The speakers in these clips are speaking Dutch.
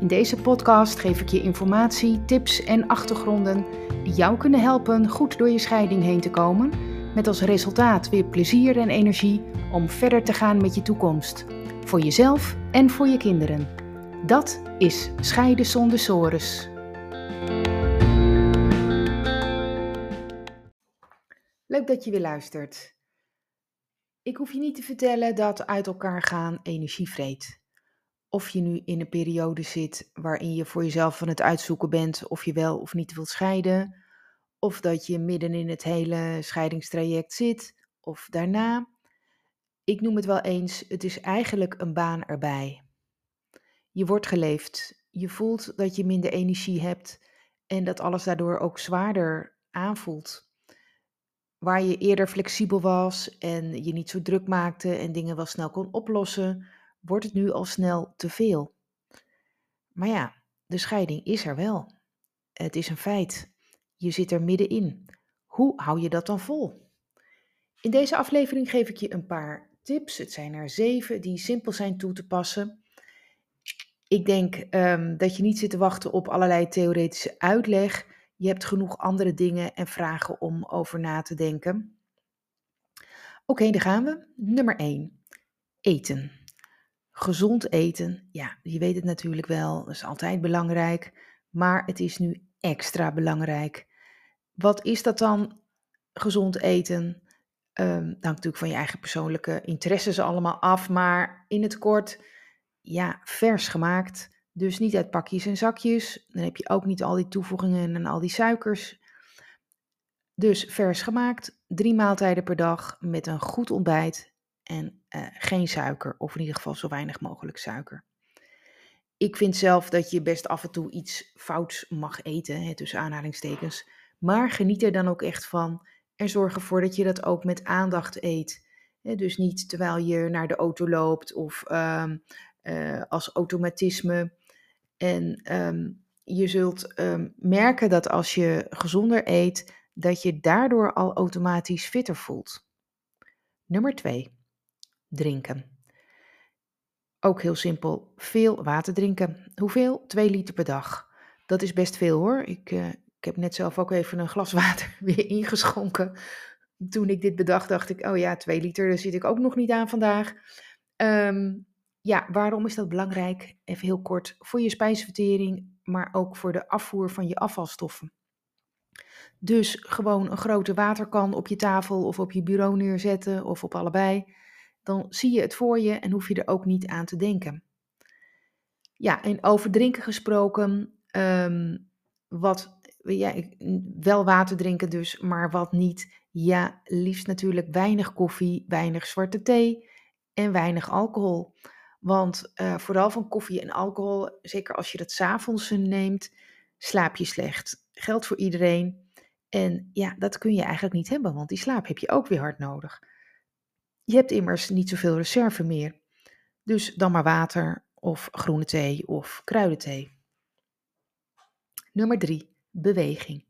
In deze podcast geef ik je informatie, tips en achtergronden die jou kunnen helpen goed door je scheiding heen te komen, met als resultaat weer plezier en energie om verder te gaan met je toekomst, voor jezelf en voor je kinderen. Dat is Scheiden zonder sores. Leuk dat je weer luistert. Ik hoef je niet te vertellen dat uit elkaar gaan energie vreet. Of je nu in een periode zit waarin je voor jezelf van het uitzoeken bent of je wel of niet wilt scheiden, of dat je midden in het hele scheidingstraject zit of daarna. Ik noem het wel eens, het is eigenlijk een baan erbij. Je wordt geleefd, je voelt dat je minder energie hebt en dat alles daardoor ook zwaarder aanvoelt waar je eerder flexibel was en je niet zo druk maakte en dingen wel snel kon oplossen, wordt het nu al snel te veel. Maar ja, de scheiding is er wel. Het is een feit. Je zit er middenin. Hoe hou je dat dan vol? In deze aflevering geef ik je een paar tips. Het zijn er zeven die simpel zijn toe te passen. Ik denk um, dat je niet zit te wachten op allerlei theoretische uitleg. Je hebt genoeg andere dingen en vragen om over na te denken. Oké, daar gaan we. Nummer 1. Eten. Gezond eten. Ja, je weet het natuurlijk wel. Dat is altijd belangrijk. Maar het is nu extra belangrijk. Wat is dat dan? Gezond eten. Um, natuurlijk van je eigen persoonlijke interesses allemaal af. Maar in het kort, ja, vers gemaakt dus niet uit pakjes en zakjes. Dan heb je ook niet al die toevoegingen en al die suikers. Dus vers gemaakt, drie maaltijden per dag met een goed ontbijt en uh, geen suiker, of in ieder geval zo weinig mogelijk suiker. Ik vind zelf dat je best af en toe iets fouts mag eten, hè, tussen aanhalingstekens. Maar geniet er dan ook echt van en zorg ervoor dat je dat ook met aandacht eet. Hè, dus niet terwijl je naar de auto loopt of uh, uh, als automatisme. En um, je zult um, merken dat als je gezonder eet, dat je daardoor al automatisch fitter voelt. Nummer 2. Drinken. Ook heel simpel, veel water drinken. Hoeveel? 2 liter per dag. Dat is best veel hoor. Ik, uh, ik heb net zelf ook even een glas water weer ingeschonken. Toen ik dit bedacht, dacht ik, oh ja, 2 liter, daar zit ik ook nog niet aan vandaag. Um, ja, waarom is dat belangrijk? Even heel kort, voor je spijsvertering, maar ook voor de afvoer van je afvalstoffen. Dus gewoon een grote waterkan op je tafel of op je bureau neerzetten of op allebei. Dan zie je het voor je en hoef je er ook niet aan te denken. Ja, en over drinken gesproken, um, wat, ja, wel water drinken dus, maar wat niet. Ja, liefst natuurlijk weinig koffie, weinig zwarte thee en weinig alcohol. Want uh, vooral van koffie en alcohol, zeker als je dat s'avonds neemt, slaap je slecht. Geldt voor iedereen. En ja, dat kun je eigenlijk niet hebben, want die slaap heb je ook weer hard nodig. Je hebt immers niet zoveel reserve meer. Dus dan maar water of groene thee of kruidenthee. Nummer 3. Beweging.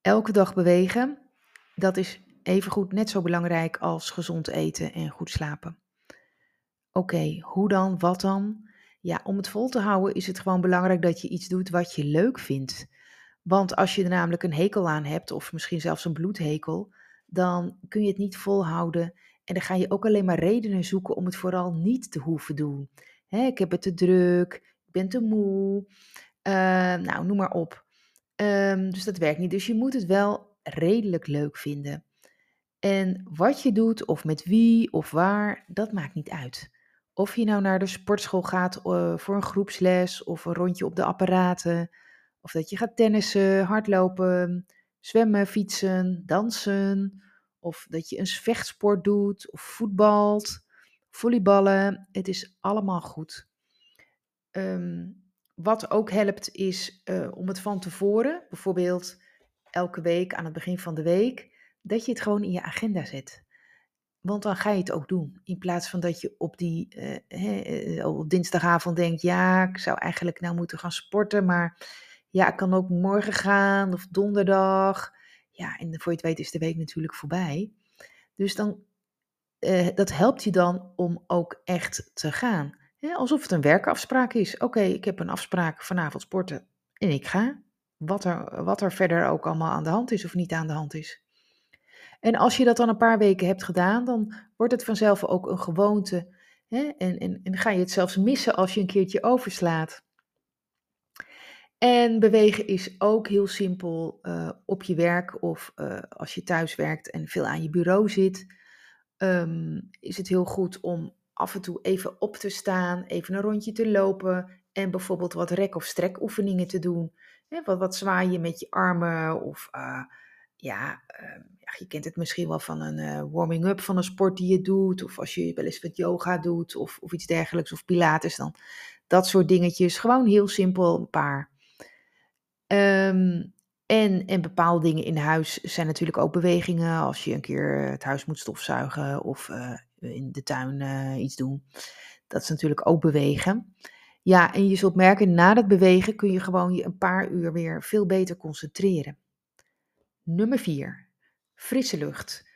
Elke dag bewegen, dat is evengoed net zo belangrijk als gezond eten en goed slapen. Oké, hoe dan? Wat dan? Ja, om het vol te houden is het gewoon belangrijk dat je iets doet wat je leuk vindt. Want als je er namelijk een hekel aan hebt, of misschien zelfs een bloedhekel, dan kun je het niet volhouden. En dan ga je ook alleen maar redenen zoeken om het vooral niet te hoeven doen. Ik heb het te druk, ik ben te moe, uh, nou, noem maar op. Um, dus dat werkt niet. Dus je moet het wel redelijk leuk vinden. En wat je doet, of met wie of waar, dat maakt niet uit. Of je nou naar de sportschool gaat uh, voor een groepsles of een rondje op de apparaten. Of dat je gaat tennissen, hardlopen, zwemmen, fietsen, dansen. Of dat je een vechtsport doet of voetbalt, volleyballen. Het is allemaal goed. Um, wat ook helpt is uh, om het van tevoren, bijvoorbeeld elke week aan het begin van de week, dat je het gewoon in je agenda zet. Want dan ga je het ook doen. In plaats van dat je op, die, uh, op dinsdagavond denkt: ja, ik zou eigenlijk nou moeten gaan sporten, maar ja, ik kan ook morgen gaan of donderdag. Ja, en voor je het weet is de week natuurlijk voorbij. Dus dan, uh, dat helpt je dan om ook echt te gaan. alsof het een werkafspraak is. Oké, ik heb een afspraak vanavond sporten en ik ga. Wat er, wat er verder ook allemaal aan de hand is of niet aan de hand is. En als je dat dan een paar weken hebt gedaan, dan wordt het vanzelf ook een gewoonte. Hè? En, en, en ga je het zelfs missen als je een keertje overslaat. En bewegen is ook heel simpel uh, op je werk of uh, als je thuis werkt en veel aan je bureau zit. Um, is het heel goed om af en toe even op te staan, even een rondje te lopen en bijvoorbeeld wat rek- of strekoefeningen te doen. Wat, wat zwaaien met je armen of uh, ja, ja, je kent het misschien wel van een warming-up van een sport die je doet. Of als je wel eens wat yoga doet of, of iets dergelijks of pilates dan. Dat soort dingetjes. Gewoon heel simpel een paar. Um, en, en bepaalde dingen in huis zijn natuurlijk ook bewegingen. Als je een keer het huis moet stofzuigen of uh, in de tuin uh, iets doen. Dat is natuurlijk ook bewegen. Ja, en je zult merken, na dat bewegen kun je gewoon je een paar uur weer veel beter concentreren. Nummer 4. Frisse lucht.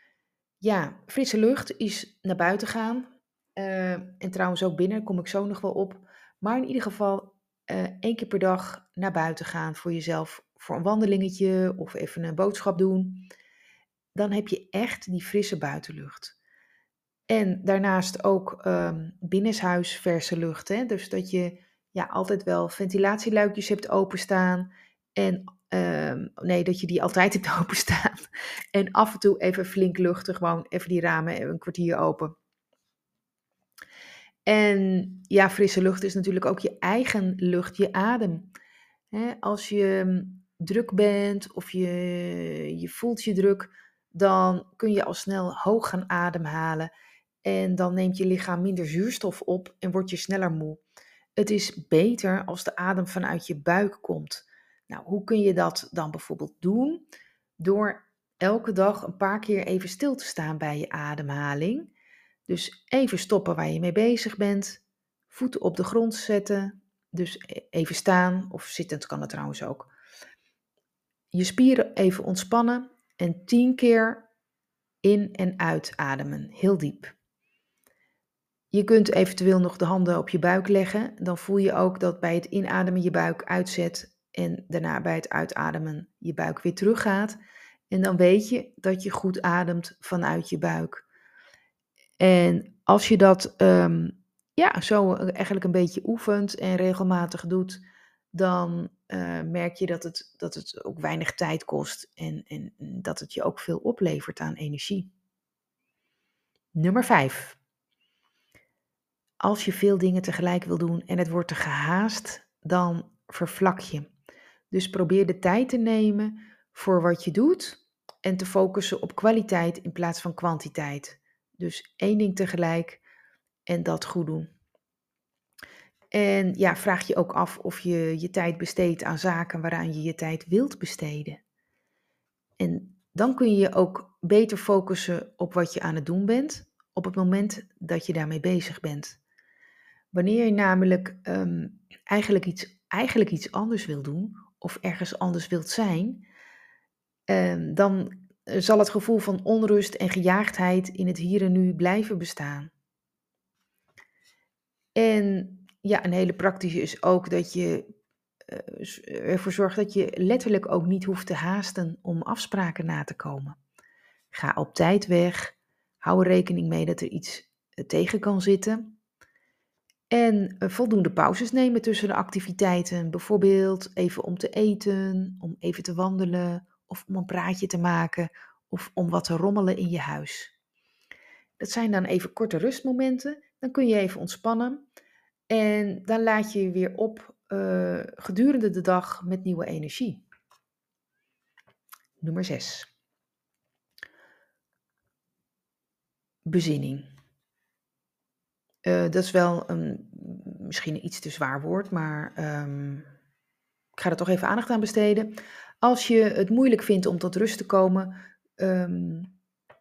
Ja, frisse lucht is naar buiten gaan. En trouwens ook binnen, kom ik zo nog wel op. Maar in ieder geval uh, één keer per dag naar buiten gaan voor jezelf, voor een wandelingetje of even een boodschap doen, dan heb je echt die frisse buitenlucht. En daarnaast ook um, verse lucht. Hè? Dus dat je ja, altijd wel ventilatieluikjes hebt openstaan. En um, nee, dat je die altijd hebt openstaan. En af en toe even flink luchten, gewoon even die ramen een kwartier open. En ja, frisse lucht is natuurlijk ook je eigen lucht, je adem. als je mm, druk bent of je, je voelt je druk, dan kun je al snel hoog gaan ademhalen. En dan neemt je lichaam minder zuurstof op en word je sneller moe. Het is beter als de adem vanuit je buik komt. Nou, hoe kun je dat dan bijvoorbeeld doen? Door elke dag een paar keer even stil te staan bij je ademhaling. Dus even stoppen waar je mee bezig bent. Voeten op de grond zetten. Dus e-, even staan of zittend kan het trouwens ook. Je spieren even ontspannen en tien keer in en uitademen, heel diep. Je kunt eventueel nog de handen op je buik leggen. Dan voel je ook dat bij het inademen je buik uitzet en daarna bij het uitademen je buik weer teruggaat. En dan weet je dat je goed ademt vanuit je buik. En als je dat um, ja, zo eigenlijk een beetje oefent en regelmatig doet, dan uh, merk je dat het, dat het ook weinig tijd kost en, en dat het je ook veel oplevert aan energie. Nummer 5. Als je veel dingen tegelijk wil doen en het wordt te gehaast, dan vervlak je. Dus probeer de tijd te nemen voor wat je doet en te focussen op kwaliteit in plaats van kwantiteit. Dus één ding tegelijk en dat goed doen. En ja, vraag je ook af of je je tijd besteedt aan zaken waaraan je je tijd wilt besteden. En dan kun je je ook beter focussen op wat je aan het doen bent op het moment dat je daarmee bezig bent. Wanneer je namelijk um, eigenlijk, iets, eigenlijk iets anders wil doen of ergens anders wilt zijn, um, dan zal het gevoel van onrust en gejaagdheid in het hier en nu blijven bestaan. En ja, een hele praktische is ook dat je uh, ervoor zorgt dat je letterlijk ook niet hoeft te haasten om afspraken na te komen. Ga op tijd weg. Hou er rekening mee dat er iets tegen kan zitten. En voldoende pauzes nemen tussen de activiteiten. Bijvoorbeeld even om te eten, om even te wandelen of om een praatje te maken of om wat te rommelen in je huis. Dat zijn dan even korte rustmomenten. Dan kun je even ontspannen en dan laat je je weer op uh, gedurende de dag met nieuwe energie. Nummer 6. Bezinning. Uh, dat is wel een, misschien een iets te zwaar woord, maar ehm, ik ga er toch even aandacht aan besteden. Als je het moeilijk vindt om tot rust te komen, ehm,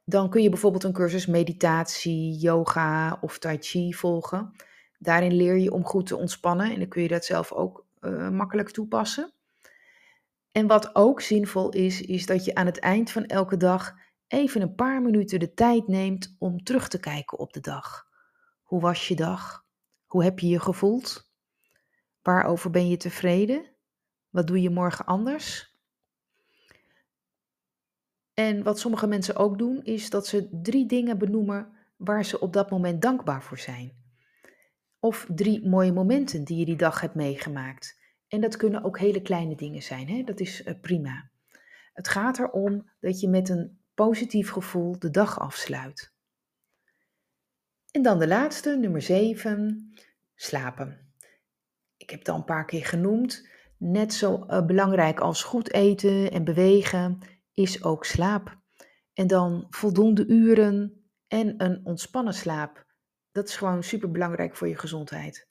dan kun je bijvoorbeeld een cursus meditatie, yoga of tai chi volgen. Daarin leer je om goed te ontspannen en dan kun je dat zelf ook uh, makkelijk toepassen. En wat ook zinvol is, is dat je aan het eind van elke dag even een paar minuten de tijd neemt om terug te kijken op de dag. Hoe was je dag? Hoe heb je je gevoeld? Waarover ben je tevreden? Wat doe je morgen anders? En wat sommige mensen ook doen, is dat ze drie dingen benoemen waar ze op dat moment dankbaar voor zijn. Of drie mooie momenten die je die dag hebt meegemaakt. En dat kunnen ook hele kleine dingen zijn, hè? dat is uh, prima. Het gaat erom dat je met een positief gevoel de dag afsluit. En dan de laatste, nummer 7, slapen. Ik heb het al een paar keer genoemd. Net zo uh, belangrijk als goed eten en bewegen is ook slaap. En dan voldoende uren en een ontspannen slaap. Dat is gewoon super belangrijk voor je gezondheid.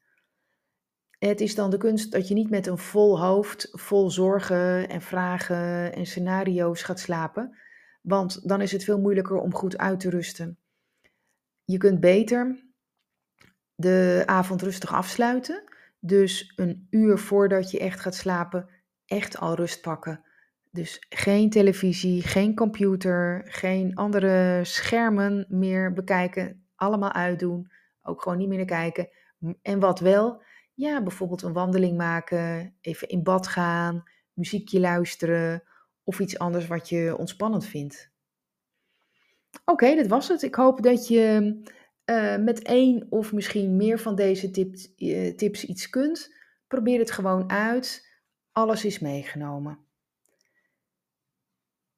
Het is dan de kunst dat je niet met een vol hoofd, vol zorgen en vragen en scenario's gaat slapen, want dan is het veel moeilijker om goed uit te rusten. Je kunt beter de avond rustig afsluiten, dus een uur voordat je echt gaat slapen, echt al rust pakken. Dus geen televisie, geen computer, geen andere schermen meer bekijken, allemaal uitdoen, ook gewoon niet meer naar kijken. En wat wel, ja, bijvoorbeeld een wandeling maken, even in bad gaan, muziekje luisteren of iets anders wat je ontspannend vindt. Oké, dat was het. Ik hoop dat je uh, met één of misschien meer van deze uh, tips iets kunt. Probeer het gewoon uit. Alles is meegenomen.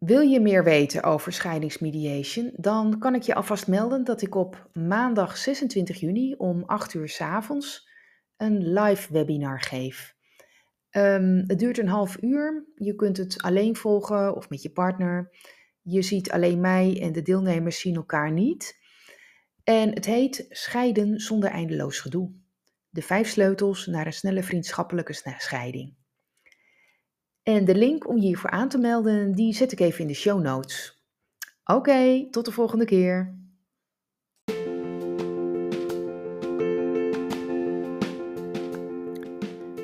Wil je meer weten over scheidingsmediation? Dan kan ik je alvast melden dat ik op maandag 26 juni om 8 uur s avonds een live webinar geef. Um, het duurt een half uur. Je kunt het alleen volgen of met je partner. Je ziet alleen mij en de deelnemers zien elkaar niet. En het heet Scheiden zonder eindeloos gedoe. De vijf sleutels naar een snelle vriendschappelijke scheiding. En de link om je hiervoor aan te melden, die zet ik even in de show notes. Oké, tot de volgende keer.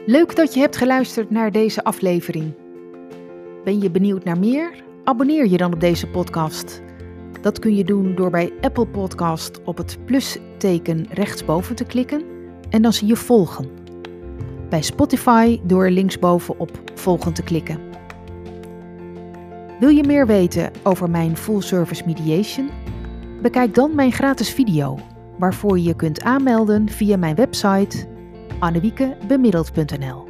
Leuk dat je hebt geluisterd naar deze aflevering. Ben je benieuwd naar meer? Abonneer je dan op deze podcast. Dat kun je doen door bij Apple Podcast op het plusteken rechtsboven te klikken en dan zie je volgen. Bij Spotify door linksboven op volgen te klikken. Wil je meer weten over mijn full service mediation? Bekijk dan mijn gratis video, waarvoor je je kunt aanmelden via mijn website annewiekebemiddeld.nl.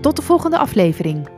Tot de volgende aflevering.